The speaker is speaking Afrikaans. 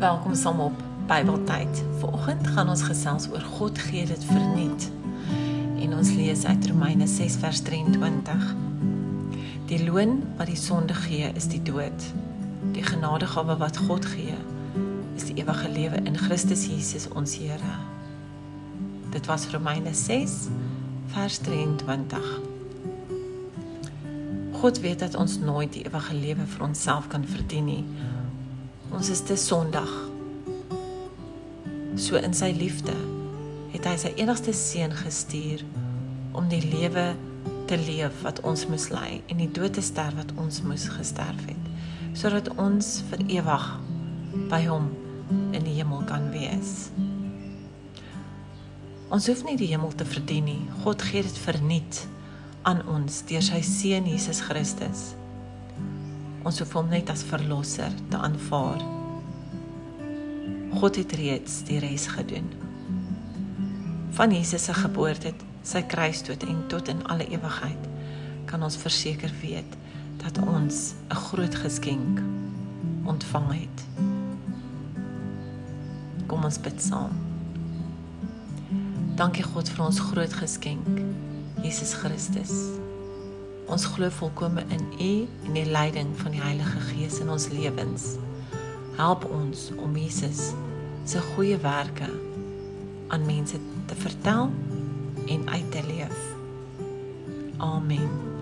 Welkom saam op Bybeltyd. Vanoggend gaan ons gesels oor God gee dit verniet. En ons lees uit Romeine 6 vers 23. Die loon wat die sonde gee is die dood. Die genadegawe wat God gee is die ewige lewe in Christus Jesus ons Here. Dit was Romeine 6 vers 23. God weet dat ons nooit die ewige lewe vir onsself kan verdien nie Ons is te sondig. So in sy liefde het hy sy enigste seun gestuur om die lewe te leef wat ons moes lei en die dood te sterf wat ons moes gesterf het sodat ons vir ewig by hom in die hemel kan wees. Ons hoef nie die hemel te verdien nie. God gee dit verniet aan ons deur sy seun Jesus Christus. Ons hoef hom net as verlosser te aanvaar. God het reeds die res gedoen. Van Jesus se geboorte, sy kruisdood en tot in alle ewigheid kan ons verseker weet dat ons 'n groot geskenk ontvang het. Kom ons bid saam. Dankie God vir ons groot geskenk, Jesus Christus. Ons glo volkome in U en die leiding van die Heilige Gees in ons lewens. Help ons om Jesus se goeie werke aan mense te vertel en uit te leef. Amen.